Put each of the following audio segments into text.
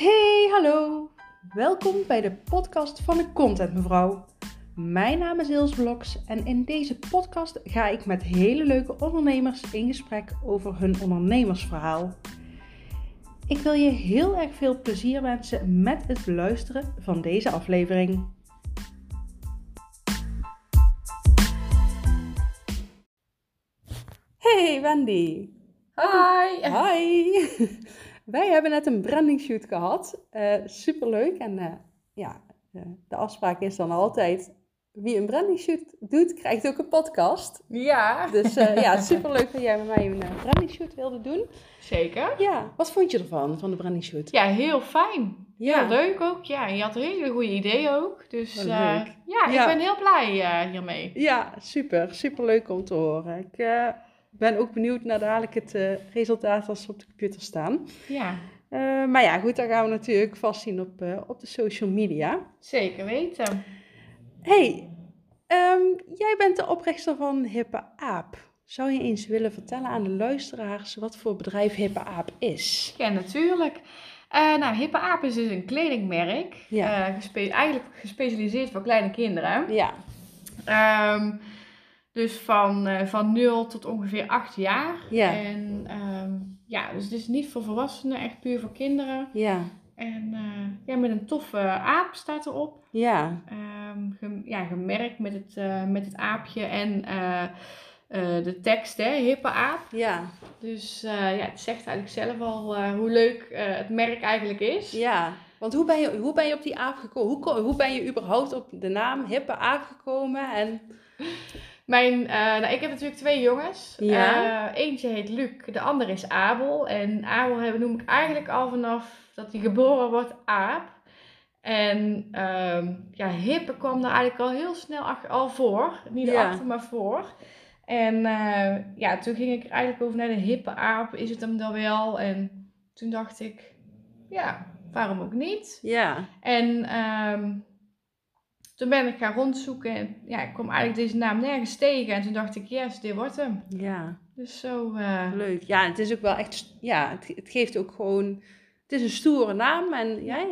Hey, hallo. Welkom bij de podcast van de Content Mevrouw. Mijn naam is Ilse Bloks en in deze podcast ga ik met hele leuke ondernemers in gesprek over hun ondernemersverhaal. Ik wil je heel erg veel plezier wensen met het beluisteren van deze aflevering. Hey Wendy. Hi! Hi! Wij hebben net een branding shoot gehad. Uh, superleuk. En uh, ja, uh, de afspraak is dan altijd... Wie een branding shoot doet, krijgt ook een podcast. Ja. Dus ja, superleuk dat jij met mij een branding shoot wilde doen. Zeker. Ja, wat vond je ervan, van de branding shoot? Ja, heel fijn. Ja. Heel leuk ook. Ja, je had hele goede ideeën ook. Dus ja, ja, ik ben heel blij hiermee. Ja, super. Super leuk om te horen. Ik ben ook benieuwd naar dadelijk het uh, resultaat als ze op de computer staan. Ja. Uh, maar ja, goed, dan gaan we natuurlijk vast zien op, uh, op de social media. Zeker weten. hey, um, jij bent de oprichter van Hippe Aap. Zou je eens willen vertellen aan de luisteraars wat voor bedrijf Hippe Aap is? Ja, natuurlijk. Uh, nou, Hippe Aap is dus een kledingmerk. Ja. Gespe eigenlijk gespecialiseerd voor kleine kinderen. Ja. Um, dus van, uh, van 0 tot ongeveer 8 jaar. Ja. En um, ja, dus het is niet voor volwassenen, echt puur voor kinderen. Ja. En uh, ja, met een toffe aap staat erop. Ja. Um, gem, ja, gemerkt met het, uh, met het aapje en de tekst, hè, hippe aap. Ja. Dus ja, het zegt eigenlijk zelf al hoe leuk het merk eigenlijk is. Ja. Want hoe ben je, hoe ben je op die aap gekomen? Hoe, hoe ben je überhaupt op de naam hippe aap gekomen? En... Mijn, uh, nou, ik heb natuurlijk twee jongens. Ja. Uh, eentje heet Luc, de andere is Abel. En Abel noem ik eigenlijk al vanaf dat hij geboren wordt Aap. En uh, ja, hippe kwam daar eigenlijk al heel snel al voor. Niet ja. achter, maar voor. En uh, ja, toen ging ik eigenlijk over naar de hippe aap. Is het hem dan wel? En toen dacht ik, ja, waarom ook niet? Ja. En um, toen ben ik gaan rondzoeken en ja, ik kwam eigenlijk deze naam nergens tegen. En toen dacht ik, yes, dit wordt hem. Ja. Dus zo... Uh... Leuk. Ja, het is ook wel echt... Ja, het, het, geeft ook gewoon... Het is een stoere naam en ja,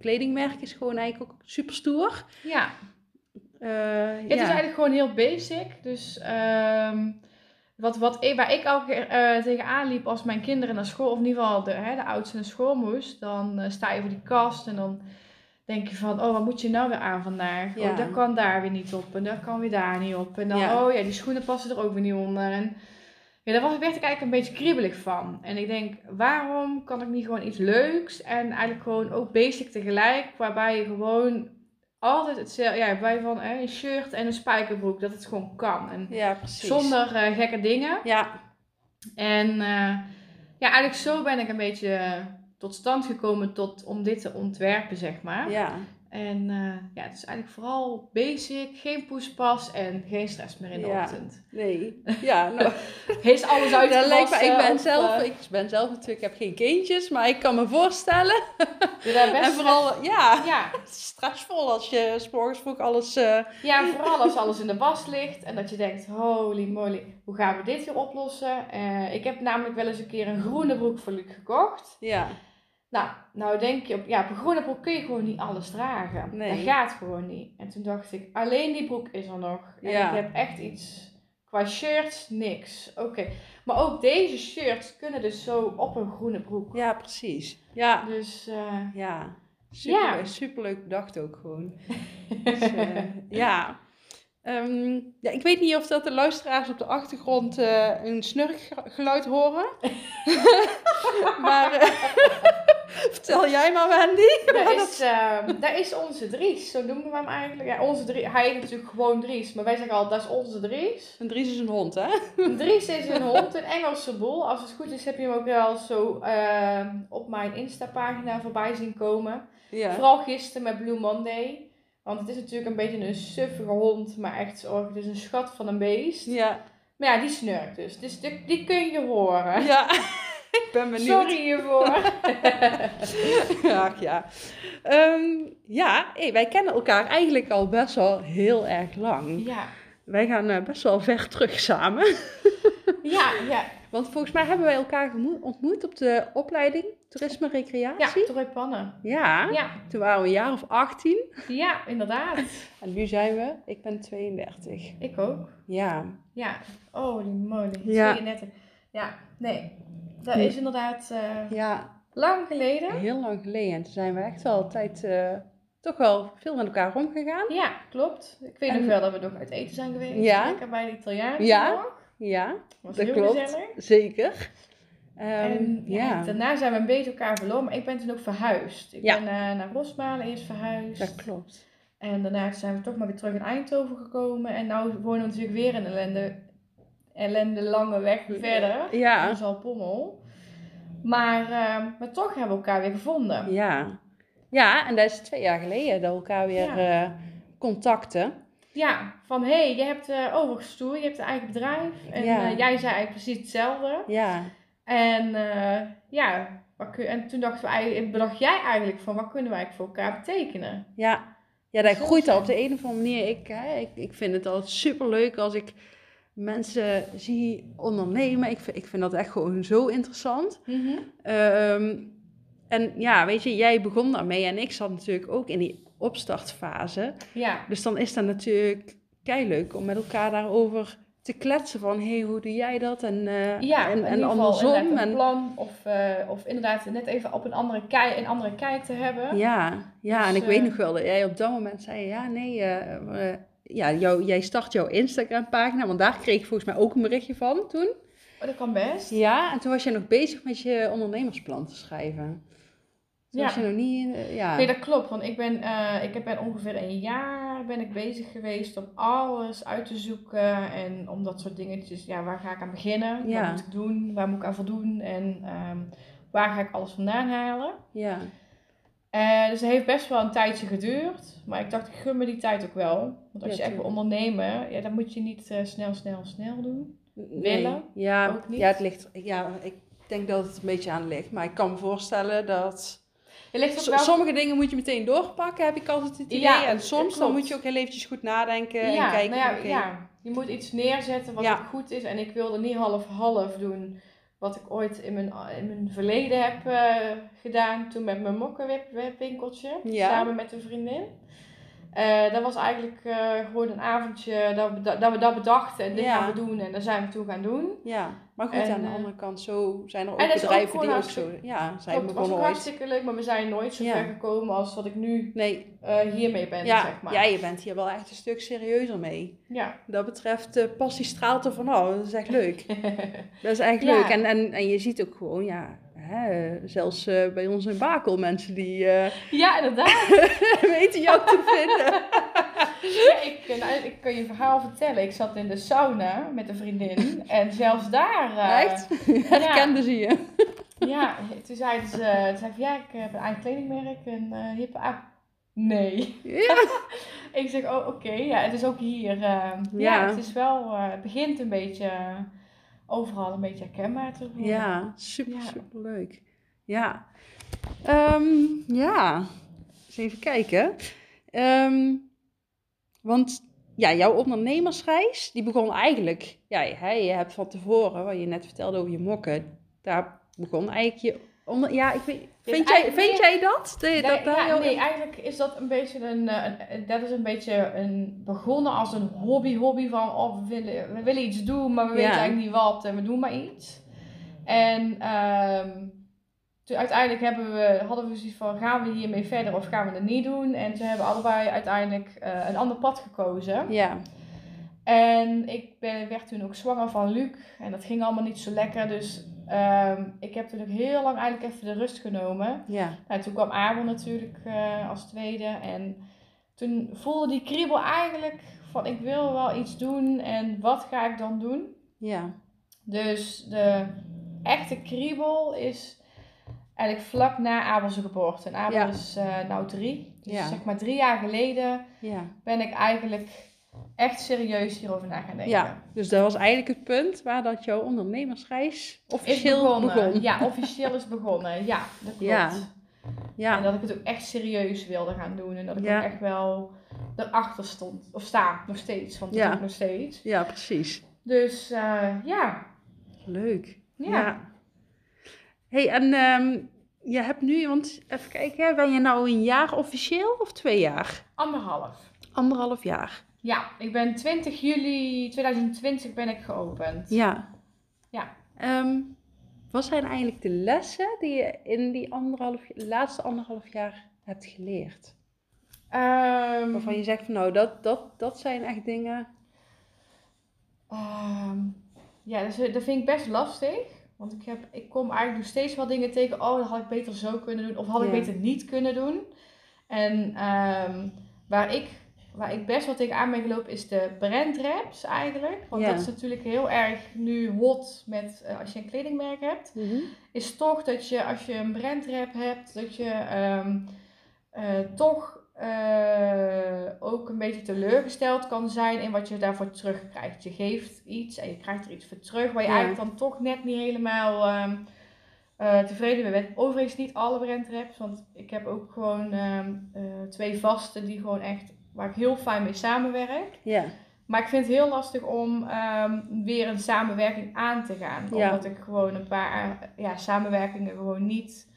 kledingmerk is gewoon eigenlijk ook super stoer. Ja. Uh, het ja. is eigenlijk gewoon heel basic. Dus um, wat, wat, waar ik ook uh, tegenaan liep als mijn kinderen naar school, of in ieder geval de, hè, de oudste naar school moest, dan sta je voor die kast en dan denk je van, oh, wat moet je nou weer aan vandaag? Ja. Oh, dat kan daar weer niet op en dat kan weer daar niet op. En dan, Ja. oh ja, die schoenen passen er ook weer niet onder. En ja, daar was, werd ik eigenlijk een beetje kriebelig van. En ik denk, waarom kan ik niet gewoon iets leuks en eigenlijk gewoon ook basic tegelijk, waarbij je gewoon altijd hetzelfde, ja, bij van hè, een shirt en een spijkerbroek, dat het gewoon kan. En Ja, precies. zonder uh, gekke dingen. Ja, En uh, ja, eigenlijk zo ben ik een beetje tot stand gekomen tot, om dit te ontwerpen, zeg maar. ja. En uh, ja, het is eigenlijk vooral basic, geen poespas en geen stress meer in de Ja. ochtend. Nee. Ja, nou, Heeft alles uit dat lijkt me, ik ben, zelf, ik ben zelf natuurlijk, ik heb geen kindjes, maar ik kan me voorstellen. En vooral, ja, Ja, stressvol als je s morgens vroeg alles... eh, ja, vooral als alles in de was ligt en dat je denkt, holy moly, hoe gaan we dit weer oplossen? Uh, ik heb namelijk wel eens een keer een groene broek voor Luc gekocht. ja, Nou, nou denk je, op, ja, op een groene broek kun je gewoon niet alles dragen. Nee. Dat gaat gewoon niet. En toen dacht ik, alleen die broek is er nog. En Ja. ik heb echt iets, qua shirts, niks. Oké. Maar ook deze shirts kunnen dus zo op een groene broek. ja, precies. Ja, Dus, eh, ja. Super, Ja. superleuk bedacht ook gewoon. Dus, eh, ja. Ehm, ja, ik weet niet of dat de luisteraars op de achtergrond eh, een snurkgeluid horen. maar vertel jij maar, Wendy. dat, is, eh, dat is onze Dries, zo noemen we hem eigenlijk. Ja, onze Dries, hij heet natuurlijk gewoon Dries, maar wij zeggen al, dat is onze Dries. Een Dries is een hond, hè? Dries is een hond, een Engelse bol. Als het goed is heb je hem ook wel zo eh, op mijn Insta-pagina voorbij zien komen. Ja. Vooral gisteren met Blue Monday. Want het is natuurlijk een beetje een suffige hond, maar echt het is een schat van een beest. Ja. Maar ja, die snurkt dus. Dus die, die kun je horen. Ja. Ik ben benieuwd. Sorry hiervoor. Ach ja. Ehm, ja, hey, wij kennen elkaar eigenlijk al best wel heel erg lang. ja. Wij gaan eh, best wel ver terug samen. Ja, ja. Want volgens mij hebben wij elkaar ontmoet op de opleiding Toerisme Ja, Recreatie. Troy Pannen. Ja. Ja, Toen waren we een jaar of 18. ja, inderdaad. En nu zijn we, ik ben 32. Ik ook. Ja. Ja, holy moly. Ja. 32. Ja, nee. Dat Nee. is inderdaad eh, Ja, lang geleden. heel lang geleden. En toen zijn we echt wel een tijd eh, toch wel veel met elkaar omgegaan. Ja, klopt. Ik weet En- nog wel dat we nog uit eten zijn geweest. Ja. Lekker bij de Italiaan. Ja. Ja, Was dat klopt. gezellig. Zeker. Ehm, en ja, ja, daarna zijn we een beetje elkaar verloren. Maar ik ben toen ook verhuisd. Ik Ja. ben eh, naar Rosmalen eerst verhuisd. dat klopt. En daarna zijn we toch maar weer terug in Eindhoven gekomen. En nu wonen we natuurlijk weer een ellende, ellende lange weg verder. Ja. Dat is al pommel. Maar, eh, maar toch hebben we elkaar weer gevonden. Ja. Ja, en dat is twee jaar geleden dat we elkaar weer Ja. eh, contacten. Ja, van hé, hey, je hebt uh, overgestoerd, je hebt een eigen bedrijf. En Ja. eh, jij zei eigenlijk precies hetzelfde. Ja. En eh, ja, wat kun- en toen dachten we eigenlijk, bedacht jij eigenlijk van wat kunnen wij voor elkaar betekenen? Ja. Ja, dat groeit al op de een of andere manier. Ik, hè, ik, ik vind het altijd super leuk als ik mensen zie ondernemen. Ik vind, ik vind dat echt gewoon zo interessant. Ehm, en ja, weet je, jij begon daarmee en ik zat natuurlijk ook in die opstartfase. Ja, Dus dan is dat natuurlijk leuk om met elkaar daarover te kletsen van, hé, hey, hoe doe jij dat? En, eh, ja en, in en ieder geval andersom. een En, plan of, eh, of inderdaad net even op een andere, kijk, een andere kijk te hebben. ja, ja Dus, en ik eh, weet nog wel dat jij op dat moment zei, ja, nee, eh, eh, ja, jou, jij start jouw Instagram pagina, want daar kreeg ik volgens mij ook een berichtje van toen. Oh, dat kan best. Ja, en toen was jij nog bezig met je ondernemersplan te schrijven. Toen Ja. was je nog niet, eh, ja. Nee, dat klopt. Want ik ben, eh, ik ben ongeveer een jaar ben ik bezig geweest om alles uit te zoeken. En om dat soort dingetjes. Ja, waar ga ik aan beginnen? Ja. Wat moet ik doen? Waar moet ik aan voldoen? En ehm, waar ga ik alles vandaan halen? ja. Eh, dus het heeft best wel een tijdje geduurd. Maar ik dacht, ik gun me die tijd ook wel. Want als Ja, je echt wil ondernemen, ja, dan moet je niet eh, snel, snel, snel doen. Nee. Willen? Ja, Ook niet? ja, het ligt, ja, ik denk dat het een beetje aan ligt. Maar ik kan me voorstellen dat... Ligt wel... Sommige dingen moet je meteen doorpakken, heb ik altijd het idee. Ja, en soms dan moet je ook heel eventjes goed nadenken ja, en kijken. nou ja, oké, ja, je moet iets neerzetten wat Ja. goed is. En ik wilde niet half-half doen wat ik ooit in mijn, in mijn verleden heb eh, gedaan. Toen met mijn mokkenwinkeltje, Ja. samen met een vriendin. Eh, dat was eigenlijk eh, gewoon een avondje dat we dat, dat we dat bedachten. En dit Ja. gaan we doen en dat zijn we toen gaan doen. Ja, maar goed, En, aan de eh, andere kant, zo zijn er ook bedrijven die ook zo... Ja, zijn Klopt, het was ook begonnen hartstikke leuk, maar we zijn nooit zo Ja. ver gekomen als wat ik nu Nee, eh, hiermee ben, ja, zeg maar. ja, je bent hier wel echt een stuk serieuzer mee. Ja. Dat betreft, de passie straalt er van, oh, dat is echt leuk. Dat is echt leuk. En, en, en je ziet ook gewoon, ja, hè, zelfs eh, bij ons in Bakel mensen die eh, ja, inderdaad. weten jou te vinden. Ja, ik, eh, nou, ik kan je een verhaal vertellen. Ik zat in de sauna met een vriendin. En zelfs daar... eh, Echt? Herkende zie je. Ja, toen zeiden ze... Toen zei ik, ja, ik heb een eigen kledingmerk. Een hippe... Nee. Ja. Ik zeg, oh, oké. Ja, het is ook hier... ja. Het is wel... het begint een beetje... overal een beetje herkenbaar te worden. Ja, super, Ja. super leuk. Ja. Ehm, ja, eens even kijken. Ehm, want ja, jouw ondernemersreis, die begon eigenlijk... Ja, je hebt van tevoren, wat je net vertelde over je mokken, daar begon eigenlijk je... Ja, ik weet, vind, jij, vind jij dat? Dat, Nee, dat nee, eigenlijk is dat een beetje een, eh, een- dat is een beetje een, begonnen als een hobby, hobby van, oh, we willen, we willen iets doen, maar we Ja. weten eigenlijk niet wat en we doen maar iets. En ehm, toen uiteindelijk hebben we, hadden we zoiets van, gaan we hiermee verder of gaan we het niet doen? En toen hebben we allebei uiteindelijk eh, een ander pad gekozen. Ja, En ik ben, werd toen ook zwanger van Luc. En dat ging allemaal niet zo lekker. Dus ehm, ik heb ook heel lang eigenlijk even de rust genomen. ja, Nou, toen kwam Abel natuurlijk eh, als tweede. En toen voelde die kriebel eigenlijk van ik wil wel iets doen. En wat ga ik dan doen? ja, Dus de echte kriebel is eigenlijk vlak na Abel's geboorte. En Abel Ja. is eh nou drie. Dus Ja. zeg maar drie jaar geleden ja. ben ik eigenlijk echt serieus hierover na gaan denken. Ja, dus dat was eigenlijk het punt waar dat jouw ondernemersreis Is officieel begonnen. begon. Ja, officieel is begonnen. Ja, dat klopt. Ja. En dat ik het ook echt serieus wilde gaan doen. En dat ik Ja. ook echt wel erachter stond. Of sta, nog steeds. Want dat Ja. doe ik nog steeds. ja precies. Dus eh, ja. Leuk. Ja. hey, en ehm, je hebt nu, want even kijken, ben je nou een jaar officieel of twee jaar? Anderhalf. Anderhalf jaar. Ja, ik ben 20 juli 2020 ben ik geopend. Ja. Ja. Ehm, wat zijn eigenlijk de lessen die je in die anderhalf, laatste anderhalf jaar hebt geleerd? Ehm, Waarvan je zegt van nou, dat, dat, dat zijn echt dingen. ehm, ja, dat, vind ik best lastig. Want ik, heb, ik kom eigenlijk nog steeds wel dingen tegen. Oh, dat had ik beter zo kunnen doen. Of had ik beter niet kunnen doen. En waar, ik, waar ik best wel tegenaan ben gelopen is de brandwraps eigenlijk. Want Ja. dat is natuurlijk heel erg nu hot met eh, als je een kledingmerk hebt. is toch dat je als je een brandwrap hebt, dat je ehm, eh, toch eh, ook een beetje teleurgesteld kan zijn in wat je daarvoor terugkrijgt. Je geeft iets en je krijgt er iets voor terug waar je Ja. eigenlijk dan toch net niet helemaal ehm, eh, tevreden mee bent. Overigens niet alle brandwraps, want ik heb ook gewoon ehm, eh, twee vaste die gewoon echt, waar ik heel fijn mee samenwerk. Ja. Maar ik vind het heel lastig om ehm, weer een samenwerking aan te gaan. Ja. Omdat ik gewoon een paar ja, samenwerkingen gewoon niet,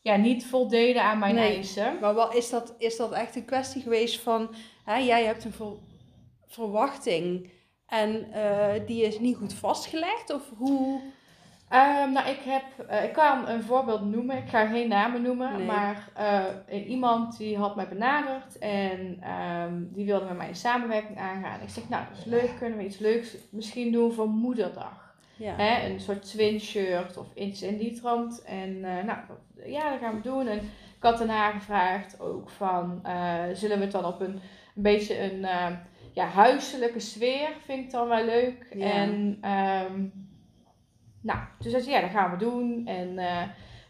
ja, niet voldeden aan mijn Nee. eisen. Maar wat, is, dat, is dat echt een kwestie geweest van, hè, jij hebt een ver- verwachting en eh, die is niet goed vastgelegd? Of hoe? Ehm, nou, ik, heb, eh, ik kan een voorbeeld noemen. Ik ga geen namen noemen. Nee. Maar eh, iemand die had mij benaderd en ehm, die wilde met mij een samenwerking aangaan. Ik zeg, nou, dat is leuk. Kunnen we iets leuks misschien doen voor moederdag? Ja. Hè, een soort twin shirt of iets in die trant. En eh, nou, ja, dat gaan we doen. En ik had daarna gevraagd ook van, zullen we het dan op een, een beetje een ja, huiselijke sfeer, vind ik dan wel leuk. Ja. En ehm, nou, toen zei ze, ja, dat gaan we doen. En eh,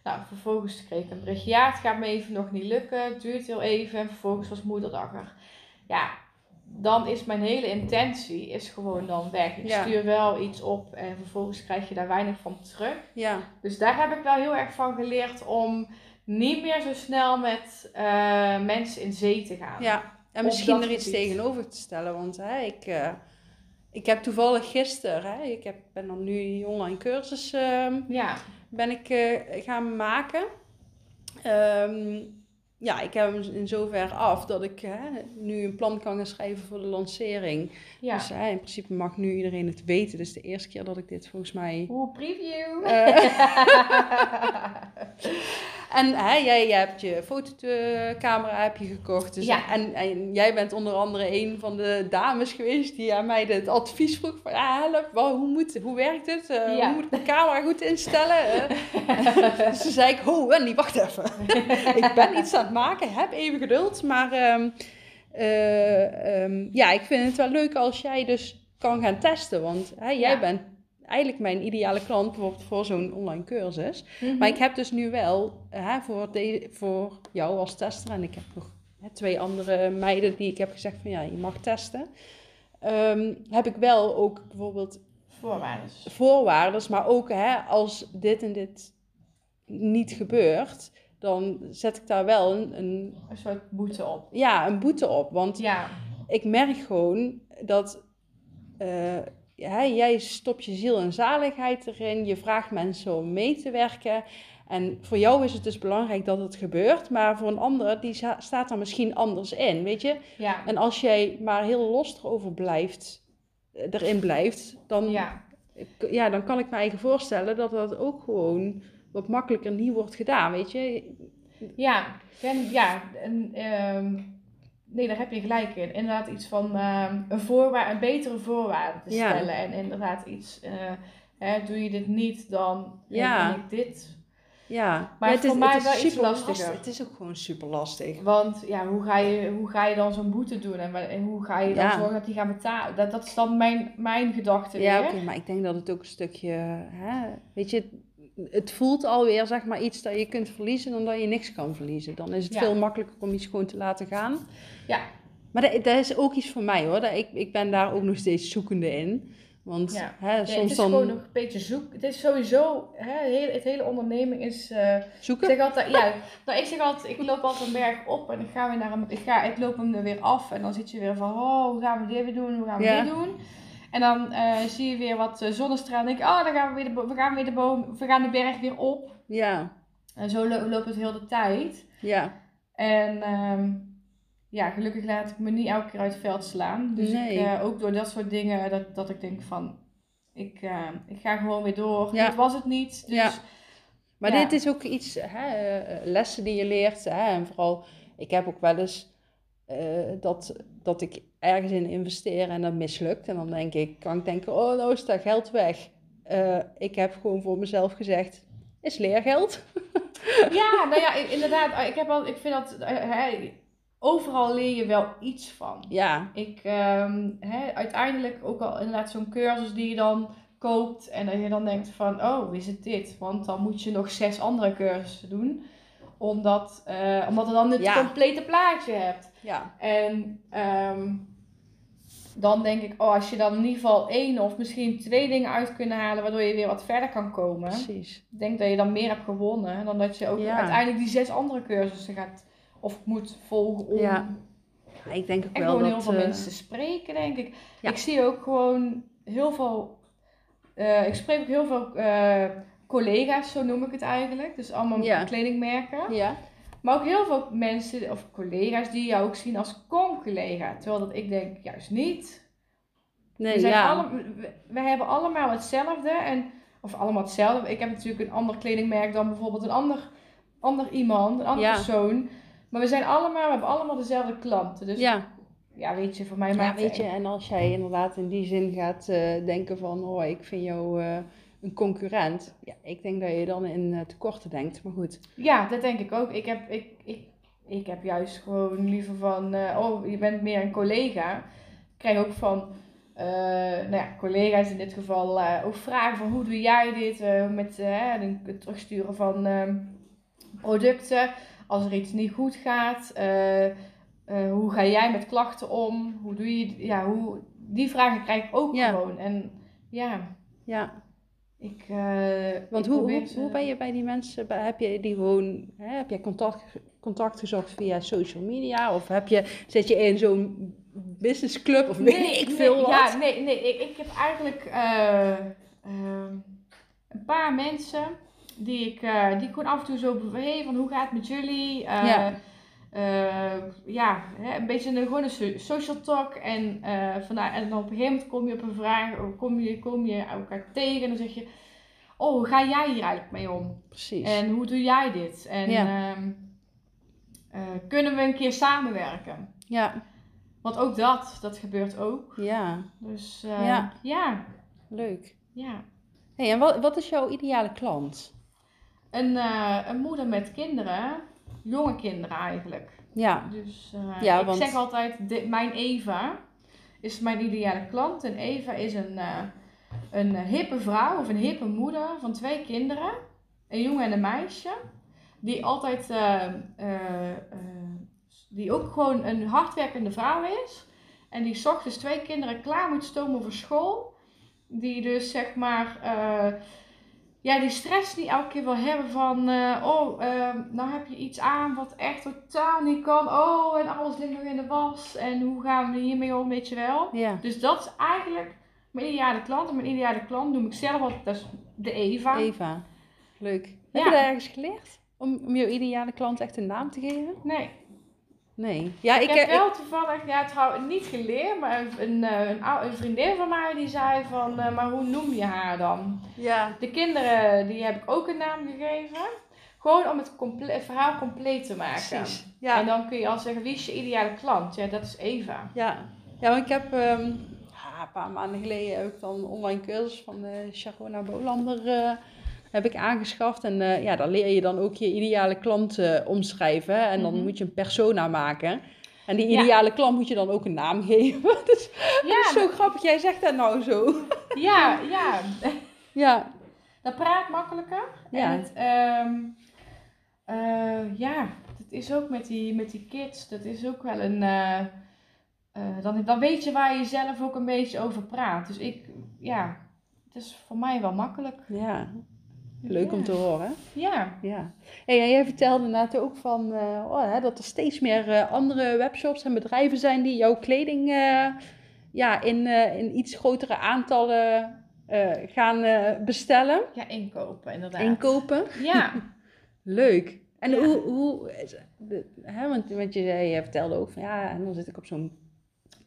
nou, vervolgens kreeg ik een berichtje, ja, het gaat me even nog niet lukken. Het duurt heel even. En vervolgens was moederdag er. Ja, dan is mijn hele intentie is gewoon dan weg. Ik Ja. stuur wel iets op en vervolgens krijg je daar weinig van terug. Ja. Dus daar heb ik wel heel erg van geleerd om niet meer zo snel met eh, mensen in zee te gaan. ja. En misschien er iets tegenover te stellen, want hè, ik, eh, ik heb toevallig gisteren, hè, ik heb, ben dan nu die online cursus ehm, Ja, ben ik eh, gaan maken. Ehm, ja, ik heb hem in zover af dat ik hè, nu een plan kan gaan schrijven voor de lancering. ja. Dus hè, in principe mag nu iedereen het weten. Dus de eerste keer dat ik dit volgens mij... Oeh, preview. En hè, jij, jij hebt je fotocamera heb je gekocht. Dus, Ja. en, en jij bent onder andere een van de dames geweest die aan mij het advies vroeg van... Ja, help, wel, hoe, moet, hoe werkt het? Eh, Ja. Hoe moet ik mijn camera goed instellen? Eh, dus toen zei ik, ho Wendy, wacht even. ik ben iets aan het maken, heb even geduld. Maar ehm, eh, ehm, ja, ik vind het wel leuk als jij dus kan gaan testen. Want hè, jij Ja. bent eigenlijk mijn ideale klant bijvoorbeeld voor zo'n online cursus. Mhm. Maar ik heb dus nu wel hè, voor, de, voor jou als tester, en ik heb nog hè, twee andere meiden die ik heb gezegd van ja, je mag testen. Ehm, heb ik wel ook bijvoorbeeld Voorwaarden. voorwaarden, maar ook hè, als dit en dit niet gebeurt, dan zet ik daar wel een, een, Een soort boete op. ja, een boete op. Want Ja, ik merk gewoon dat eh, ja, jij stopt je ziel en zaligheid erin. Je vraagt mensen om mee te werken. En voor jou is het dus belangrijk dat het gebeurt. Maar voor een ander, die staat er misschien anders in, weet je. ja, En als jij maar heel los erover blijft, eh, erin blijft, dan, ja. ja, dan kan ik me eigen voorstellen dat dat ook gewoon wat makkelijker niet wordt gedaan, weet je. Ja, en, ja en, ehm, nee, daar heb je gelijk in. Inderdaad iets van ehm, een, voorwaar een betere voorwaarde te Ja. stellen. En inderdaad iets, eh, hè, doe je dit niet, dan Ja. ja. ik dit. Ja, Maar het voor is, mij het is wel iets lastiger. lastig. Het is ook gewoon super lastig. Want ja, hoe ga je, hoe ga je dan zo'n boete doen? En, en hoe ga je dan Ja. zorgen dat die gaan betalen? Dat, dat is dan mijn, mijn gedachte Ja, oké, maar ik denk dat het ook een stukje, hè, weet je, het voelt alweer zeg maar iets dat je kunt verliezen dan dat je niks kan verliezen. Dan is het Ja. veel makkelijker om iets gewoon te laten gaan. Ja. Maar dat, dat is ook iets voor mij hoor. Dat ik, ik ben daar ook nog steeds zoekende in. Want Ja. hè, soms het is dan gewoon nog een beetje zoek. Het is sowieso, hè, heel, het hele onderneming is... eh, Ik zoeken. zeg altijd, ja, nou, ik zeg altijd, ik loop altijd een berg op en ik ga weer naar een, ik, ga, ik loop hem er weer af en dan zit je weer van, oh, hoe gaan we dit weer doen, hoe gaan we Ja. dit doen? En dan eh, zie je weer wat eh, zonnestralen. En denk oh, dan gaan we weer de, we gaan weer de boom, we gaan de berg weer op. Ja, En zo lo- loopt het heel de tijd. ja. En ehm, ja, gelukkig laat ik me niet elke keer uit het veld slaan. Dus Nee. ik, eh, ook door dat soort dingen, dat, dat ik denk van, ik, ik ga gewoon weer door. Ja. Dit was het niet. Dus Ja. Maar Ja. dit is ook iets, hè, lessen die je leert. Hè, en vooral, ik heb ook wel eens eh, dat, dat ik ergens in investeer en dat mislukt. En dan denk ik, kan ik denken, oh nou is dat geld weg. Eh, ik heb gewoon voor mezelf gezegd, is leergeld. Ja, nou ja, inderdaad. Ik, heb al, ik vind dat, eh, hè, overal leer je wel iets van. Ja, Ik, ehm, hè, uiteindelijk ook al inderdaad zo'n cursus die je dan koopt en dat je dan denkt van, oh, is het dit? Want dan moet je nog zes andere cursussen doen, omdat, omdat je dan het Ja. complete plaatje hebt. Ja, En ehm, dan denk ik, oh, als je dan in ieder geval één of misschien twee dingen uit kunnen halen, waardoor je weer wat verder kan komen. precies. Ik denk dat je dan meer hebt gewonnen dan dat je ook Ja. uiteindelijk die zes andere cursussen gaat of moet volgen om Ja. Ja, ik denk ook wel gewoon dat... heel veel eh, mensen spreken, denk ik. Ja. Ik zie ook gewoon heel veel, eh, ik spreek ook heel veel eh, collega's, zo noem ik het eigenlijk. Dus allemaal kledingmerken. Ja, Maar ook heel veel mensen of collega's die jou ook zien als con-collega. Terwijl dat ik denk, juist niet. nee, we, zijn ja. alle, we, we hebben allemaal hetzelfde. En, of allemaal hetzelfde. Ik heb natuurlijk een ander kledingmerk dan bijvoorbeeld een ander, ander iemand, een andere Ja. persoon. Maar we zijn allemaal, we hebben allemaal dezelfde klanten. Dus ja, ja. weet je, voor mij Ja, maakt weet je, en als jij inderdaad in die zin gaat eh, denken van, oh, ik vind jou eh, een concurrent. Ja, ik denk dat je dan in eh, tekorten denkt, maar goed. Ja, dat denk ik ook. Ik heb, ik, ik, ik heb juist gewoon liever van, eh, oh, je bent meer een collega. Ik krijg ook van, eh, nou ja, collega's in dit geval ook vragen van hoe doe jij dit met het terugsturen van ehm, producten. Als er iets niet goed gaat, hoe ga jij met klachten om? Hoe doe je, ja, hoe, die vragen krijg ik ook Ja. gewoon. En ja, Ja, ik, eh, want ik hoe, hoe, ze- hoe ben je bij die mensen, heb je die gewoon, hè, heb je contact, contact gezocht via social media? Of heb je, zit je in zo'n businessclub of weet ik veel wat? Ja, nee, nee ik, ik heb eigenlijk eh, ehm, een paar mensen die ik, eh, die ik gewoon af en toe zo hey, van hoe gaat het met jullie? Eh, Ja. Eh, ja, hè, een beetje een, gewoon een so- social talk. En, eh, vandaar, en dan op een gegeven moment kom je op een vraag, of kom je, kom je elkaar tegen en dan zeg je, oh, hoe ga jij hier eigenlijk mee om? Precies. En hoe doe jij dit? En Ja. ehm, eh, kunnen we een keer samenwerken? Ja, Want ook dat, dat gebeurt ook. ja, Dus Ja. ja. leuk. ja, Hey, en wat, wat is jouw ideale klant? Een, een moeder met kinderen, jonge kinderen eigenlijk. Ja, Dus eh, Ja, ik want- zeg altijd, mijn Eva is mijn ideale klant. En Eva is een, eh, een hippe vrouw of een hippe moeder van twee kinderen. Een jongen en een meisje. Die altijd, eh, die ook gewoon een hardwerkende vrouw is. En die 's ochtends twee kinderen klaar moet stomen voor school. Die dus zeg maar, ja, die stress niet elke keer wil hebben van, eh, oh, eh, nou heb je iets aan wat echt totaal niet kan. Oh, en alles ligt nog in de was. En hoe gaan we hiermee om, weet je wel. ja. Dus dat is eigenlijk mijn ideale klant. En mijn ideale klant noem ik zelf altijd, dat is de Eva. Eva, leuk. Heb je dat ergens geleerd? Om, om jouw ideale klant echt een naam te geven? Nee, Nee. Ja, ik, ik, heb wel toevallig, ja trouwens niet geleerd, maar een, een, eh, een, een vriendin van mij die zei van, eh, maar hoe noem je haar dan? ik- ja. De kinderen, die heb ik ook een naam gegeven. Gewoon om het, comple- het verhaal compleet te maken. Precies. En Ja, dan kun je al zeggen, wie is je ideale klant? Ja, dat is Eva. ja. ja, want ik heb ehm, een paar maanden geleden heb ik dan een online cursus van de Sharona Bolander eh, heb ik aangeschaft. En eh, ja, daar leer je dan ook je ideale klant eh, omschrijven. En dan Mhm. moet je een persona maken. En die Ja. ideale klant moet je dan ook een naam geven. dus, dat is zo grappig, jij zegt dat nou zo. ja, ja. Ja, Dat praat makkelijker. Ja. En het, ehm, eh, ja, dat is ook met die, met die kids. Dat is ook wel een... dan, dan weet je waar je zelf ook een beetje over praat. Dus ik, ja, het is voor mij wel makkelijk. ja. Leuk om te horen. Ja, Ja. Hey, en jij vertelde net ook van, eh, oh, hè, dat er steeds meer eh, andere webshops en bedrijven zijn die jouw kleding eh, ja, in, in iets grotere aantallen gaan bestellen, Ja, inkopen, inderdaad. inkopen. Ja. Leuk. En Ja. hoe, hoe hè, want, want je, je vertelde ook van ja, en dan zit ik op zo'n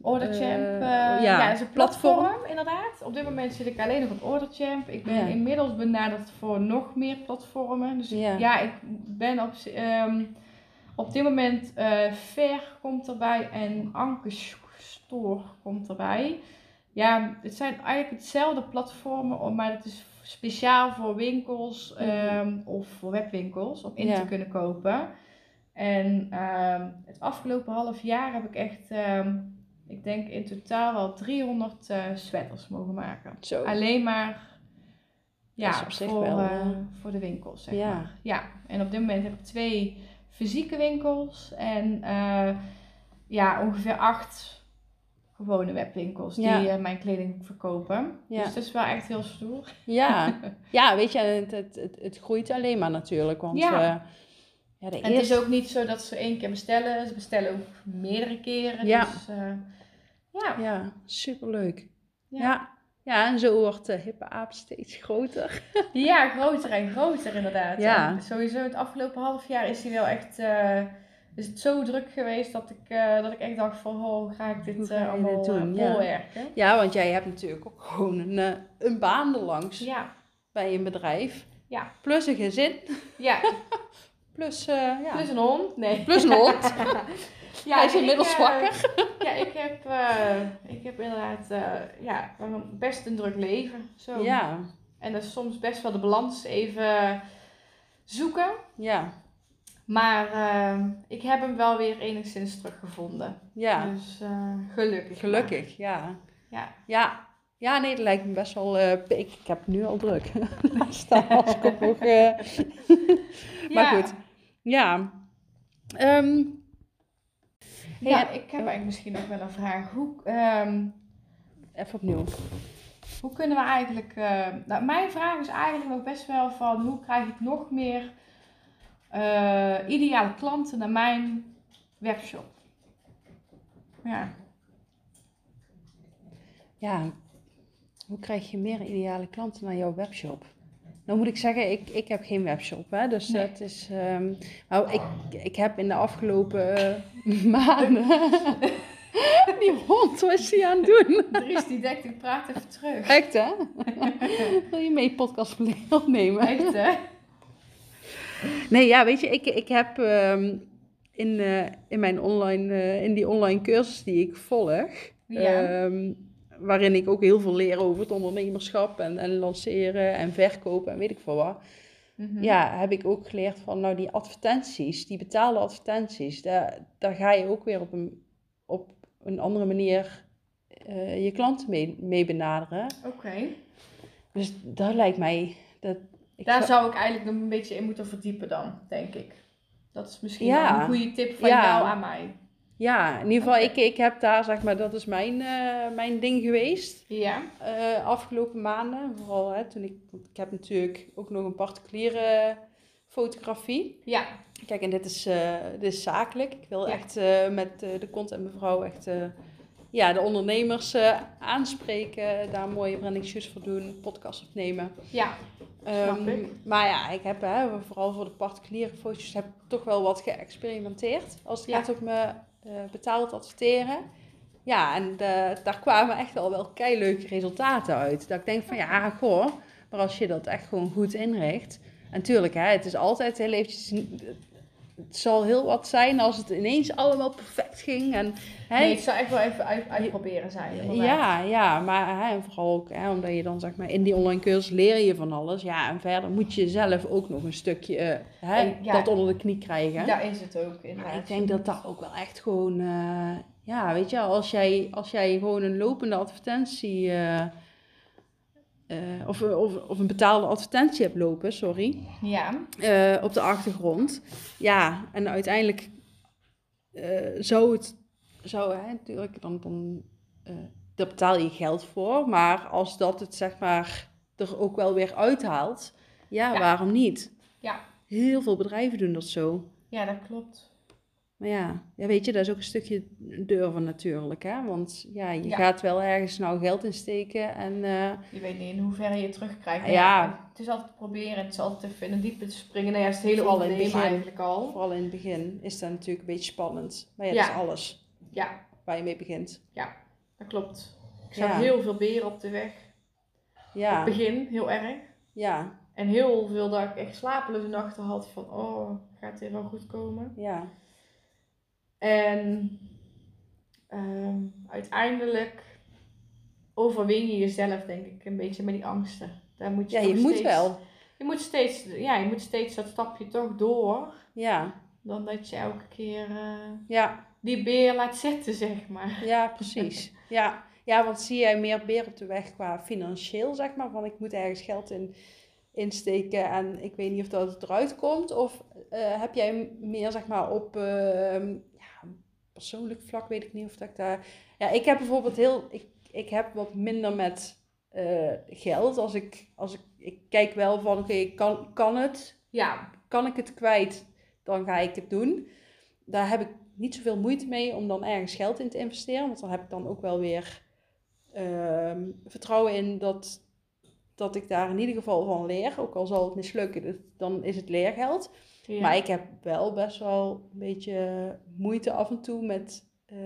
Orderchamp, Eh, eh, ja, ja, dat is een platform, platform. inderdaad. Op dit moment zit ik alleen nog op Orderchamp. Ik ben Ja. inmiddels benaderd voor nog meer platformen. Dus Ja. ja, ik ben op, ehm, op dit moment eh Ver komt erbij en Anke Store komt erbij. Ja, het zijn eigenlijk hetzelfde platformen, maar het is speciaal voor winkels Mhm. ehm, of voor webwinkels om in te kunnen kopen. En ehm, het afgelopen half jaar heb ik echt, ik denk in totaal wel 300 eh sweaters mogen maken. zo. Alleen maar ja, voor, wel, eh, eh, voor de winkels, zeg Ja. maar. Ja, en op dit moment heb ik twee fysieke winkels en ja, ongeveer acht gewone webwinkels die mijn kleding verkopen. Ja. Dus dat is wel echt heel stoer. Ja. ja, weet je, het, het, het, het groeit alleen maar natuurlijk. Want Ja. ja, ja de En het is ook niet zo dat ze één keer bestellen, ze bestellen ook meerdere keren. Ja. Dus ja. Ja, superleuk. Ja. Ja. ja. en zo wordt de hippe aap steeds groter. Ja, groter en groter inderdaad. Ja. En sowieso het afgelopen half jaar is hij wel echt... eh, is het zo druk geweest dat ik, eh, dat ik echt dacht van... Oh, ga ik dit eh, allemaal dit doen? doen? Ja. volwerken? Ja, want jij hebt natuurlijk ook gewoon een, een baan erlangs Ja. bij een bedrijf. Ja. Plus een gezin. Ja, Plus, ja. plus een hond. Nee. Plus een hond. Ja, Hij is ik, inmiddels eh, wakker. Ja, ik heb, eh, ik heb inderdaad eh, ja, best een druk leven. Zo. Ja, En dat is soms best wel de balans even zoeken. ja, Maar ik heb hem wel weer enigszins teruggevonden. ja. Dus gelukkig. Gelukkig, ja. Ja. Ja. Ja, nee, dat lijkt me best wel... ik, ik heb nu al druk. Staan als ik ook nog... eh, Maar Ja. goed. Ja. Ja, ik heb eigenlijk misschien nog wel een vraag. Hoe, ehm, even opnieuw. hoe kunnen we eigenlijk... eh, nou, mijn vraag is eigenlijk nog best wel van... Hoe krijg ik nog meer eh, ideale klanten naar mijn webshop? Ja. Ja, hoe krijg je meer ideale klanten naar jouw webshop? Nou moet ik zeggen, ik, ik heb geen webshop, hè, dus Nee. dat is... ehm, nou, ik, ik heb in de afgelopen eh, maanden... die hond, wat is die aan het doen? Dries die denkt, ik praat even terug. Echt, hè? Wil je mee podcast opnemen? Echt, hè? Nee, ja, weet je, ik, ik heb ehm, in, eh, in, mijn online, eh, in die online cursus die ik volg, Ja. ehm, waarin ik ook heel veel leer over het ondernemerschap en, en lanceren en verkopen en weet ik veel wat. Mhm. Ja, heb ik ook geleerd van, nou die advertenties, die betaalde advertenties, daar, daar ga je ook weer op een, op een andere manier eh, je klanten mee, mee benaderen. Oké. Dus dat lijkt mij, dat, ik Daar zou- zou ik eigenlijk nog een beetje in moeten verdiepen dan, denk ik. Dat is misschien Ja. een goede tip van Ja. jou aan mij. Ja, in ieder geval, ik, ik heb daar, zeg maar, dat is mijn, eh, mijn ding geweest. Ja. eh, afgelopen maanden. Vooral hè, toen ik, ik heb natuurlijk ook nog een particuliere fotografie. Ja. Kijk, en dit is, eh, dit is zakelijk. Ik wil Ja. echt met de content mevrouw echt ja, de ondernemers aanspreken. Daar mooie branding shoots voor doen, podcast opnemen. Ja. Snap Ehm, ik. Maar ja, ik heb hè, vooral voor de particuliere foto's heb ik toch wel wat geëxperimenteerd. Als het Ja. gaat om me betaald adverteren. Ja, en eh, daar kwamen echt al wel keileuke resultaten uit. Dat ik denk van ja, goh, maar als je dat echt gewoon goed inricht. En tuurlijk, hè, het is altijd heel eventjes... Het zal heel wat zijn als het ineens allemaal perfect ging. En, hè, Nee, het zou echt wel even uit, uitproberen zijn. inderdaad. ja, ja, maar hè, en vooral ook hè, omdat je dan zeg maar in die online cursus leer je van alles. Ja, en verder moet je zelf ook nog een stukje eh, hè, En ja, dat onder de knie krijgen. Daar is het ook inderdaad. maar ik denk dat dat ook wel echt gewoon, eh, ja, weet je, als jij, als jij gewoon een lopende advertentie eh, eh, of, of, of een betaalde advertentie hebt lopen, sorry, Ja. eh, op de achtergrond. Ja, en uiteindelijk eh, zou het, zou hè, natuurlijk, dan, dan eh, daar betaal je geld voor. Maar als dat het zeg maar er ook wel weer uithaalt, ja, Ja. waarom niet? Ja. Heel veel bedrijven doen dat zo. Ja, dat klopt. Maar ja, ja, weet je, dat is ook een stukje durven natuurlijk. Hè? Want ja, je Ja. gaat wel ergens nou geld in steken. En eh, Je weet niet in hoeverre je het terugkrijgt. Ja. Het is altijd proberen. Het is altijd even in een diepe te springen. Nou ja, het hele Vooral in het begin. eigenlijk al. vooral in het begin is dat natuurlijk een beetje spannend. Maar ja, Ja. dat is alles Ja, waar je mee begint. dat klopt. Ik zag Ja. heel veel beren op de weg. In Ja, het begin, heel erg. ja, En heel veel dat ik echt slapeloze nachten had van, oh, gaat dit wel goed komen? ja, En ehm, uiteindelijk overwin je jezelf, denk ik, een beetje met die angsten. Daar moet je ja, je moet wel. Je moet, steeds, ja, je moet steeds dat stapje toch door. Ja, Dan dat je elke keer eh, ja, die beer laat zitten, zeg maar. ja, precies. Ja. ja, want zie jij meer beer op de weg qua financieel, zeg maar, van ik moet ergens geld in insteken en ik weet niet of dat het eruit komt? Of eh, heb jij meer, zeg maar, op ehm, persoonlijk vlak, weet ik niet of dat ik daar... Ja, ik heb bijvoorbeeld heel... Ik, ik heb wat minder met eh, geld. Als ik, als ik, ik kijk wel van, oké, kan, kan het? Ja, Kan ik het kwijt? Dan ga ik het doen. Daar heb ik niet zoveel moeite mee om dan ergens geld in te investeren. Want dan heb ik dan ook wel weer ehm, vertrouwen in dat, dat ik daar in ieder geval van leer. Ook al zal het mislukken, dan is het leergeld. Ja. Maar ik heb wel best wel een beetje moeite af en toe met eh,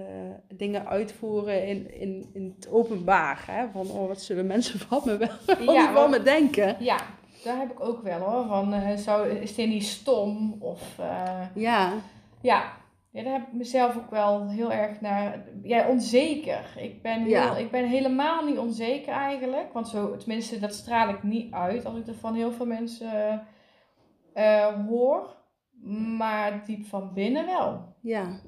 dingen uitvoeren in, in, in het openbaar. Hè? Van, oh, wat zullen mensen van me wel Ja, van me denken? ja, daar heb ik ook wel hoor. Van, eh, zou, is dit niet stom? Of eh, Ja, ja. ja, daar heb ik mezelf ook wel heel erg naar. Ja, onzeker. Ik ben, heel, Ja. ik ben helemaal niet onzeker eigenlijk. Want zo, tenminste, dat straal ik niet uit als ik er van heel veel mensen eh, hoor. Maar diep van binnen wel. ja,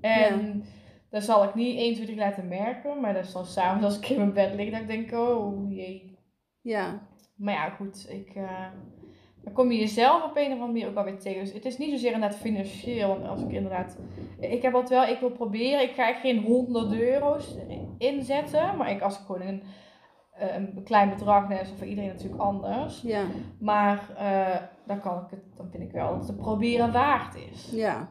En dat zal ik niet 1, 2, 3 laten merken. Maar dat is dan s'avonds als ik in mijn bed lig, dat ik denk, oh jee. ja, Maar ja, goed, ik, eh, dan kom je jezelf op een of andere manier ook wel weer tegen. Dus het is niet zozeer inderdaad financieel. Want als ik inderdaad... Ik heb altijd wel, ik wil proberen. Ik ga geen honderden euro's inzetten. Maar ik, als ik gewoon een, eh, een klein bedrag neem, is dat voor iedereen natuurlijk anders. ja, Maar eh, dan, kan ik het, dan vind ik wel dat het te proberen waard is. ja,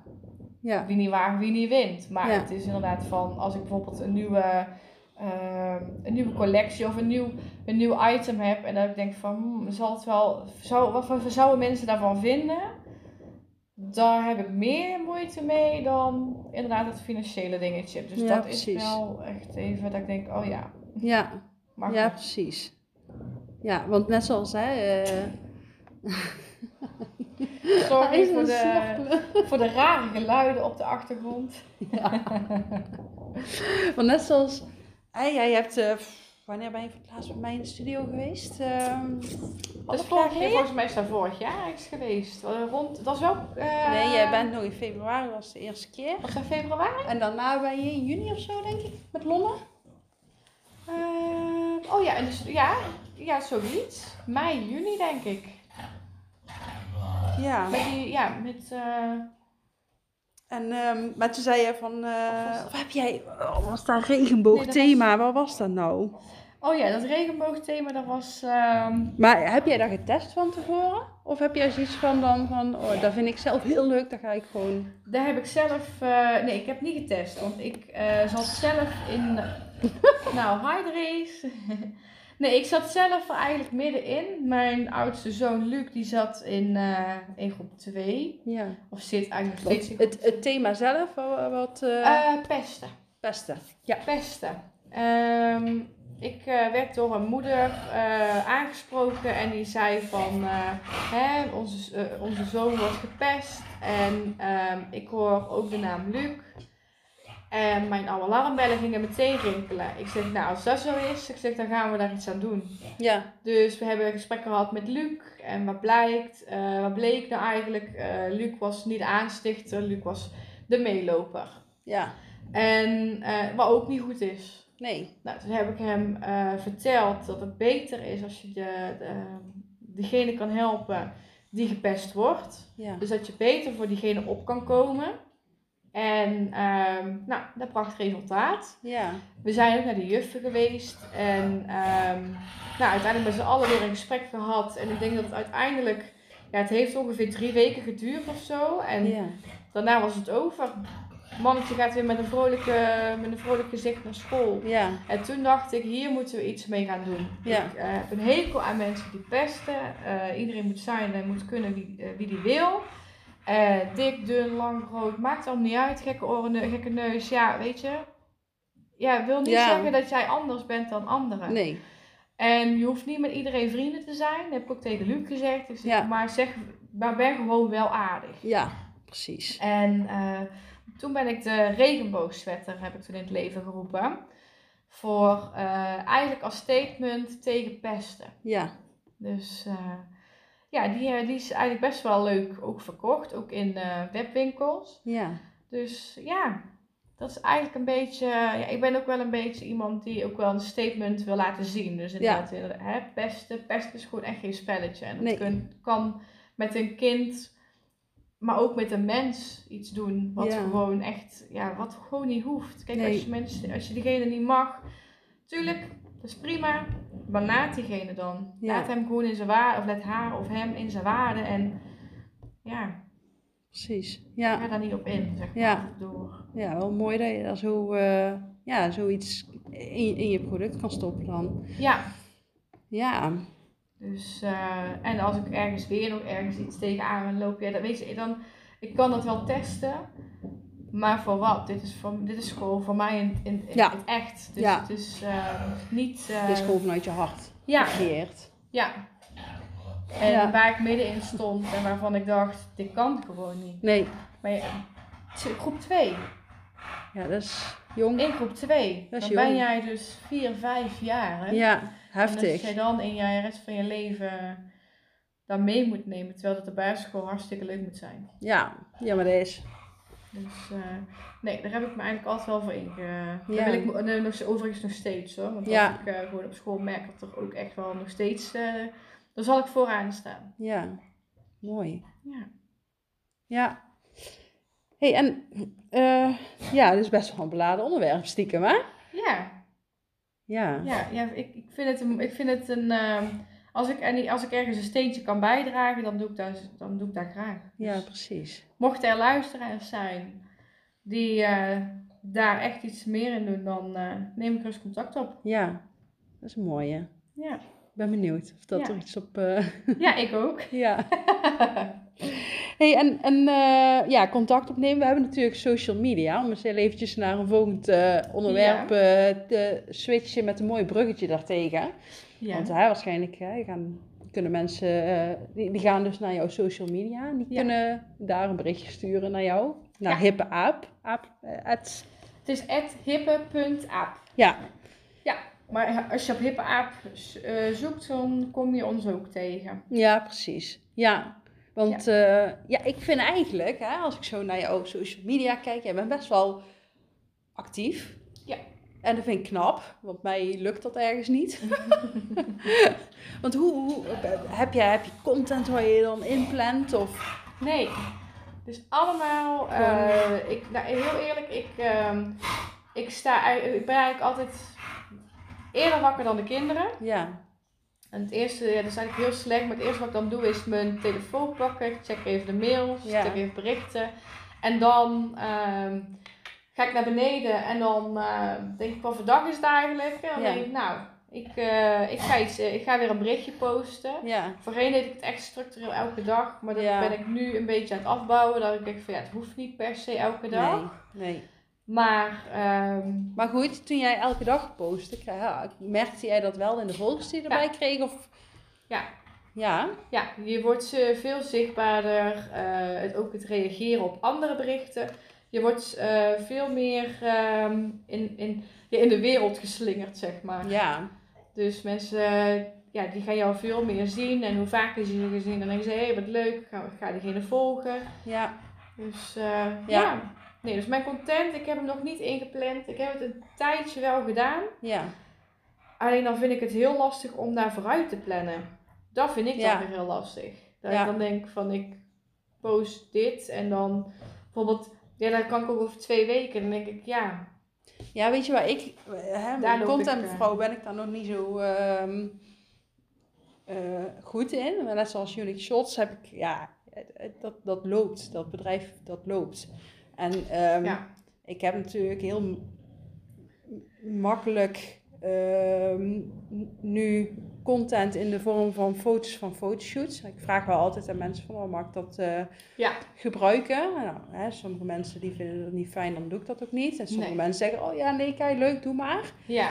ja, Wie niet waagt, wie niet wint. Maar Ja. het is inderdaad van, als ik bijvoorbeeld een nieuwe, eh, een nieuwe collectie of een nieuw, een nieuw item heb. En dat ik denk van, hmm, zal het wel, zou, wat zouden mensen daarvan vinden? Daar heb ik meer moeite mee dan inderdaad het financiële dingetje. Dus Ja, dat is wel echt even dat ik denk, oh ja. ja, Maar ja, precies. Ja, want net zoals hè, eh, sorry voor de, voor de rare geluiden op de achtergrond. Ja. Want net zoals, hey, jij hebt, eh, wanneer ben je voor het laatst bij mij in de studio geweest? Ehm, Dat is vorig jaar, volgens mij is dat vorig jaar is geweest. Rond, dat was wel... eh, Nee, jij bent nog in februari, was de eerste keer. Was dat februari? En daarna ben je in juni of zo, denk ik, met Londen. Eh, oh ja, en dus, ja, ja, zoiets. Mei, juni denk ik. Ja. Met die, ja, met... eh, En, ehm, maar toen zei je van, of heb jij, oh, was dat regenboogthema? Waar was dat nou? oh ja, dat regenboogthema, dat was... ehm, Maar heb jij dat getest van tevoren? Of heb jij zoiets van dan van, oh, dat vind ik zelf heel leuk, daar ga ik gewoon... daar heb ik zelf... eh, nee, ik heb niet getest. Want ik zat zelf in... nou, Dries. nee, ik zat zelf eigenlijk middenin. Mijn oudste zoon Luc, die zat in, eh, in groep 2. Ja. Of zit eigenlijk nog steeds in groep het, het thema zelf, wa- wat uh, Eh, pesten. pesten. Ja. Pesten. Ehm, ik eh, werd door een moeder eh, aangesproken en die zei van, eh, hè, onze, eh, onze zoon wordt gepest en ehm, ik hoor ook de naam Luc. En mijn alarmbellen gingen meteen rinkelen. Ik zeg, nou als dat zo is, ik zeg, dan gaan we daar iets aan doen. Ja. Dus we hebben een gesprek gehad met Luc. En wat blijkt, eh, wat bleek nou eigenlijk? eh, Luc was niet de aanstichter, Luc was de meeloper. Ja. En eh, wat ook niet goed is. Nee. Nou, toen heb ik hem verteld dat het beter is als je de, de, degene kan helpen die gepest wordt. Ja. Dus dat je beter voor diegene op kan komen. En ehm, nou, dat bracht resultaat. Ja. We zijn ook naar de juffen geweest. En ehm, nou, uiteindelijk met z'n allen weer een gesprek gehad. En ik denk dat het uiteindelijk Ja, het heeft ongeveer drie weken geduurd of zo. En Ja. daarna was het over. Mannetje gaat weer met een, vrolijke, met een vrolijk gezicht naar school. Ja. En toen dacht ik, hier moeten we iets mee gaan doen. Ja. Ik eh, heb een hekel aan mensen die pesten. Eh, iedereen moet zijn en moet kunnen wie, eh, wie die wil. Eh, dik, dun, lang, groot, maakt allemaal niet uit. Gekke oren, gekke neus, ja, weet je. Ja, wil niet Ja. zeggen dat jij anders bent dan anderen. Nee. En je hoeft niet met iedereen vrienden te zijn. Dat heb ik ook tegen Luc gezegd. Ik zeg, Ja. Maar zeg, maar ben gewoon wel aardig. Ja, precies. En eh, toen ben ik de regenboogsweater heb ik toen in het leven geroepen. Voor eh, eigenlijk als statement tegen pesten. Ja. Dus ja, die, eh, die is eigenlijk best wel leuk ook verkocht. Ook in eh, webwinkels. Ja. Dus ja, dat is eigenlijk een beetje... ja, ik ben ook wel een beetje iemand die ook wel een statement wil laten zien. Dus inderdaad, inderdaad, hè, pesten. Pesten is gewoon echt geen spelletje. En dat Nee. kun- kan met een kind maar ook met een mens iets doen wat Ja. gewoon echt, ja, wat gewoon niet hoeft. Kijk, Nee. als, je mensen, als je diegene niet mag, tuurlijk, dat is prima, maar laat diegene dan. Ja. Laat hem gewoon in zijn waarde, of laat haar of hem in zijn waarde en ja, Precies. ga Ja. daar niet op in, zeg maar, Ja. door. Ja, wel mooi dat je daar zo, eh, ja, zoiets in, in je product kan stoppen dan. Ja, Ja. dus, eh, en als ik ergens weer nog ergens iets tegenaan loop, ja, dan weet je, dan, ik kan dat wel testen. Maar voor wat? Dit is, voor, dit is gewoon voor mij in, in, in Ja. het echt. Dus Ja. het is eh, niet... eh, Het is gewoon vanuit je hart ja, gecreëerd. ja. En Ja. waar ik middenin stond en waarvan ik dacht, dit kan gewoon niet. Nee. Maar is groep 2. Ja, dat is jong. In groep 2. Dat is Dan ben jong. jij dus 4, 5 jaar. Hè? Ja, En heftig. als jij dan in je rest van je leven dat mee moet nemen, terwijl op de basisschool hartstikke leuk moet zijn. Ja, ja, maar dat is. Dus eh, nee, daar heb ik me eigenlijk altijd wel voor inge... Ja. Daar wil ik me eh, nog, overigens nog steeds hoor. Want Ja. als ik eh, gewoon op school merk dat er ook echt wel nog steeds... eh dan zal ik vooraan staan. Ja, mooi. Ja. Ja. hey, en eh, ja, dit is best wel een beladen onderwerp, stiekem, hè? Ja, Ja. ja, ja ik, ik vind het een... Ik vind het een ehm, als, ik, en als ik ergens een steentje kan bijdragen, dan doe ik dat, dan doe ik dat graag. Ja, Dus precies. mochten er luisteraars zijn die eh, daar echt iets meer in doen, dan eh, neem ik rust contact op. Ja, dat is een mooie. Ja, Ik ben benieuwd of dat Ja. er iets op... eh, ja ik ook. ja. hey, en, en eh, ja, contact opnemen. We hebben natuurlijk social media. Om eens eventjes naar een volgend eh, onderwerp eh, te switchen met een mooi bruggetje daartegen. ja. Want hè, waarschijnlijk gaan, kunnen mensen, die, die gaan dus naar jouw social media. Die Ja. kunnen daar een berichtje sturen naar jou. Naar Ja. hippe aap. aap at- Het is hippe.aap. ja, Maar als je op hippeaap zoekt, dan kom je ons ook tegen. ja, precies. Ja, want ja. ja, ik vind eigenlijk, hè, als ik zo naar jouw social media kijk, jij bent best wel actief. Ja. En dat vind ik knap, want mij lukt dat ergens niet. want hoe, hoe heb, je, heb je content waar je dan inplant? Of... Nee. Dus allemaal, eh, ik, nou, heel eerlijk, ik, ehm, ik, sta, ik ben eigenlijk altijd eerder wakker dan de kinderen. Ja, En het eerste, ja, dat is eigenlijk heel slecht, maar het eerste wat ik dan doe is mijn telefoon pakken. Ik check even de mails, Ja. check even berichten. En dan ehm, ga ik naar beneden en dan eh, denk ik, wat voor dag is het eigenlijk? En dan Ja. denk ik, nou, ik, eh, ik, ga iets, eh, ik ga weer een berichtje posten. ja, Voorheen deed ik het echt structureel elke dag, maar dat Ja. ben ik nu een beetje aan het afbouwen. Dat ik denk van ja, het hoeft niet per se elke dag. nee, nee. Maar ehm, Maar goed, toen jij elke dag postte, ja, merkte jij dat wel in de volgers die je erbij kreeg? Of... Ja. Ja, ja, je wordt eh, veel zichtbaarder. eh, het, ook het reageren op andere berichten. Je wordt eh, veel meer ehm, in, in, ja, in de wereld geslingerd, zeg maar. ja, Dus mensen ja, die gaan jou veel meer zien. En hoe vaker ze je gezien, dan denken ze, hé, hey, wat leuk, ga, ga diegene volgen. ja, Dus Ja. ja. Nee, dus mijn content, ik heb hem nog niet ingepland. Ik heb het een tijdje wel gedaan. ja, Alleen dan vind ik het heel lastig om daar vooruit te plannen. Dat vind ik Ja. dan weer heel lastig. Dat Ja. ik dan denk van ik post dit en dan bijvoorbeeld, ja, dan kan ik ook over twee weken. Dan denk ik, ja, Ja, weet je waar ik, hè, Daar met loop content ik, eh, ben ik daar nog niet zo, ehm, eh, goed in. Maar net zoals Unique Shots heb ik, ja, dat, dat loopt. Dat bedrijf, dat loopt. En ehm, Ja. ik heb natuurlijk heel makkelijk ehm, nu content in de vorm van foto's van fotoshoots. Ik vraag wel altijd aan mensen van, oh, mag ik dat eh, Ja. gebruiken? Nou, hè, sommige mensen die vinden dat niet fijn, dan doe ik dat ook niet. En sommige Nee. mensen zeggen, oh ja, nee, kijk, leuk, doe maar. Ja.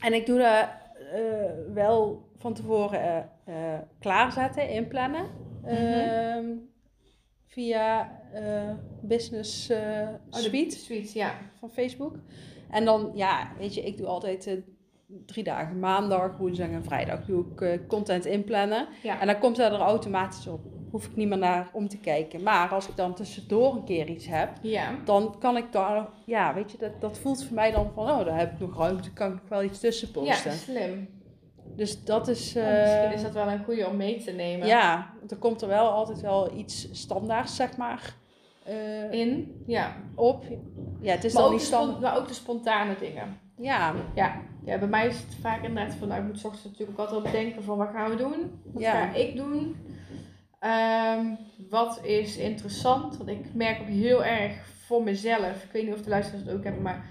En ik doe dat eh, wel van tevoren eh, klaarzetten, inplannen. Ehm, via eh, Business eh, Oh, Suite Suite, ja. van Facebook. En dan, ja, weet je, ik doe altijd eh, drie dagen. Maandag, woensdag en vrijdag doe ik content inplannen. Ja. En dan komt dat er automatisch op. Hoef ik niet meer naar om te kijken. Maar als ik dan tussendoor een keer iets heb, Ja. dan kan ik daar, ja, weet je, dat, dat voelt voor mij dan van, oh, daar heb ik nog ruimte, kan ik wel iets tussen Ja, posten. slim. Dus dat is, Ja, eh, misschien is dat wel een goede om mee te nemen. ja, want er komt er wel altijd wel iets standaards, zeg maar, eh, In, ja. op. Ja, het is Maar dan ook, niet de spon- stand. maar ook de spontane dingen. Ja, Ja. ja, bij mij is het vaak inderdaad van, nou, ik moet 's ochtends natuurlijk ook altijd op denken van, wat gaan we doen? Wat Ja. ga ik doen? Ehm, wat is interessant? Want ik merk ook heel erg voor mezelf, ik weet niet of de luisteraars het ook hebben, maar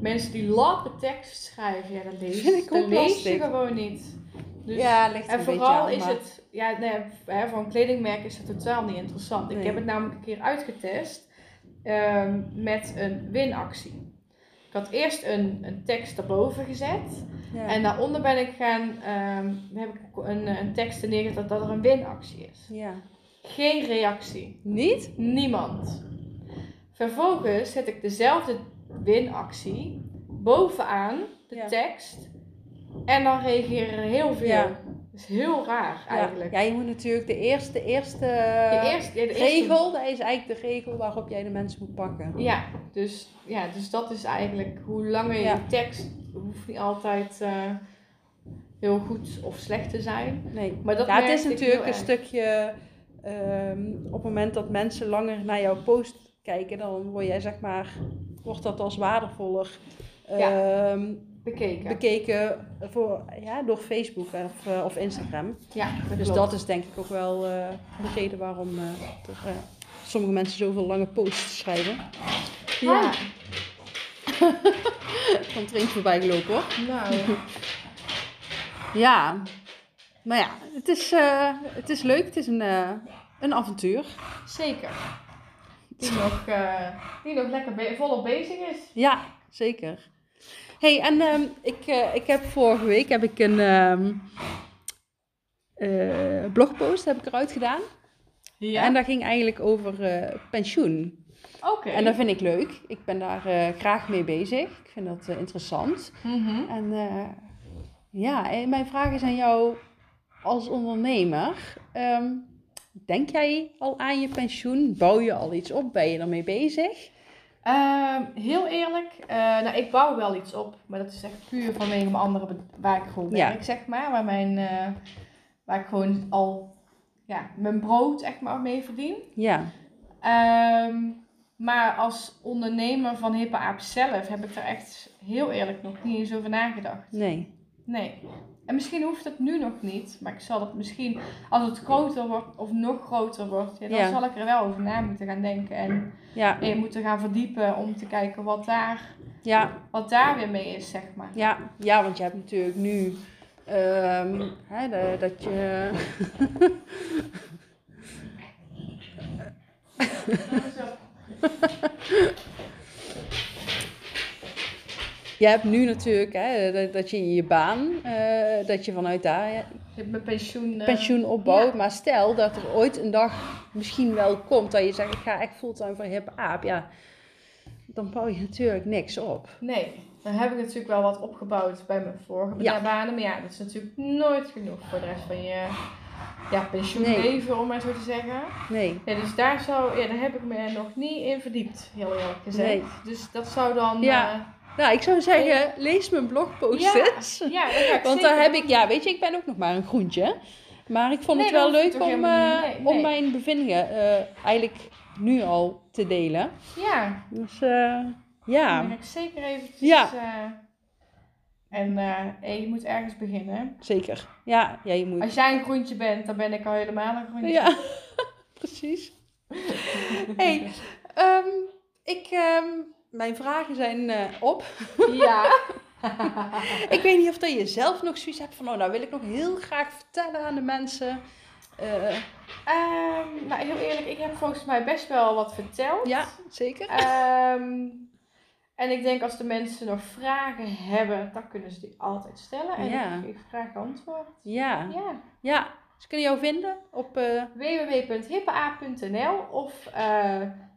mensen die lappe tekst schrijven, ja, dat lees, Vind ik dat lees je gewoon niet. Dus, ja, ligt en een beetje vooral is het, ja, nee, hè, voor een kledingmerk is het totaal niet interessant. Ik heb het namelijk een keer uitgetest ehm, met een winactie. Ik had eerst een, een tekst erboven gezet. Ja. En daaronder ben ik gaan, ehm, heb ik een, een tekst neergezet dat er een winactie is. ja. Geen reactie. Niet? Niemand. Vervolgens zet ik dezelfde winactie bovenaan de Ja. tekst. En dan reageren er heel veel. Ja. Dat is heel raar eigenlijk. Ja, je moet natuurlijk de eerste, eerste, De eerste, ja, de eerste- regel, dat is eigenlijk de regel waarop jij de mensen moet pakken. Ja, dus, ja, dus dat is eigenlijk hoe langer je tekst hoeft niet altijd eh, heel goed of slecht te zijn. Nee. Maar dat ja, het merkte is natuurlijk een erg. stukje, ehm, op het moment dat mensen langer naar jouw post kijken, dan word jij zeg maar, wordt dat als waardevoller Ja. ehm, Bekeken. bekeken voor, ja, door Facebook of, eh, of Instagram. ja, dat Dus klopt. dat is denk ik ook wel eh, de reden waarom eh, er, sommige mensen zoveel lange posts schrijven. Ja. Er één voorbij gelopen hoor. Nou, Ja, maar ja, het is, het is leuk. Het is een, een avontuur. zeker. Die nog, eh, die nog lekker be- volop bezig is. Ja, zeker. hey, en ehm, ik, eh, ik heb vorige week heb ik een ehm, eh, blogpost heb ik eruit gedaan. Ja. En dat ging eigenlijk over pensioen. Oké. En dat vind ik leuk. Ik ben daar graag mee bezig. Ik vind dat interessant. Mhm. En ja, en mijn vraag is aan jou als ondernemer. Ehm, denk jij al aan je pensioen? Bouw je al iets op? Ben je ermee bezig? Ehm, heel eerlijk, eh, nou ik bouw wel iets op, maar dat is echt puur vanwege mijn andere waar ik gewoon Ja. werk, zeg maar. Waar, mijn, eh, waar ik gewoon al ja, mijn brood echt maar mee verdien. Ja, Ehm, maar als ondernemer van Hippe Aap zelf heb ik daar echt heel eerlijk nog niet eens over nagedacht. nee. Nee. En misschien hoeft het nu nog niet, maar ik zal het misschien, als het groter wordt of nog groter wordt, ja, dan Ja. zal ik er wel over na moeten gaan denken. En Ja, en je moet er gaan verdiepen om te kijken wat daar, ja, wat daar weer mee is, zeg maar. ja, ja, want je hebt natuurlijk nu ehm, hè, de- dat je. Je hebt nu natuurlijk hè, dat, dat je in je baan, eh, dat je vanuit daar Ik heb mijn pensioen. eh, pensioen opbouwt. ja. Maar stel dat er ooit een dag misschien wel komt dat je zegt: Ik ga echt fulltime voor Hip Aap. Ja, dan bouw je natuurlijk niks op. Nee, dan heb ik natuurlijk wel wat opgebouwd bij mijn vorige Ja. banen. Maar ja, dat is natuurlijk nooit genoeg voor de rest van je ja, pensioenleven, om maar zo te zeggen. Nee. Ja, dus daar, zou, ja, daar heb ik me nog niet in verdiept, heel eerlijk gezegd. Nee. Dus dat zou dan... Ja. Nou, ik zou zeggen: lees mijn blogpost Ja, ja, dat Want daar heb ik, ja, weet je, ik ben ook nog maar een groentje. Maar ik vond Nee, het wel leuk om, eh. Nee, om mijn bevindingen eh, eigenlijk nu al te delen. Ja, Dus eh, dan ja. ga ik zeker eventjes Ja. En eh, je moet ergens beginnen. Zeker. Ja, ja, je moet. Als jij een groentje bent, dan ben ik al helemaal een groentje. Ja, precies. hey, ehm, ik, ehm, mijn vragen zijn eh, op. Ja. ik weet niet of dat je zelf nog zoiets hebt van, oh, nou wil ik nog heel graag vertellen aan de mensen. Ehm, nou, heel eerlijk, ik heb volgens mij best wel wat verteld. ja, zeker. Ehm, en ik denk als de mensen nog vragen hebben, dan kunnen ze die altijd stellen. En Ja. ik graag antwoord. Ja, Ja. ja. Ze kunnen jou vinden op... www.hippeaap.nl of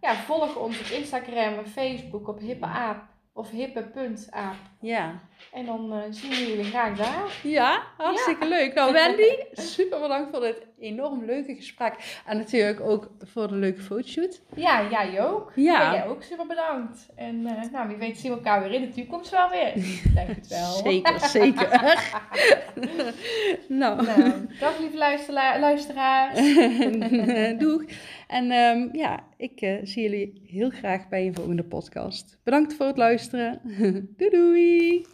ja, volg ons op Instagram en Facebook op hippeaap of hippe.aap. ja. En dan eh, zien we jullie graag daar. Ja, hartstikke leuk. Nou, Wendy, super bedankt voor dit enorm leuke gesprek. En natuurlijk ook voor de leuke fotoshoot. Ja, jij ook. Ja. En jij ook super bedankt. En eh, nou, wie weet zien we elkaar weer in de toekomst wel weer. Ik Denk het wel. Zeker, zeker. nou, Nou, dag lieve luistera- luisteraars. doeg. En ehm, ja, ik eh, zie jullie heel graag bij een volgende podcast. Bedankt voor het luisteren. doei doei.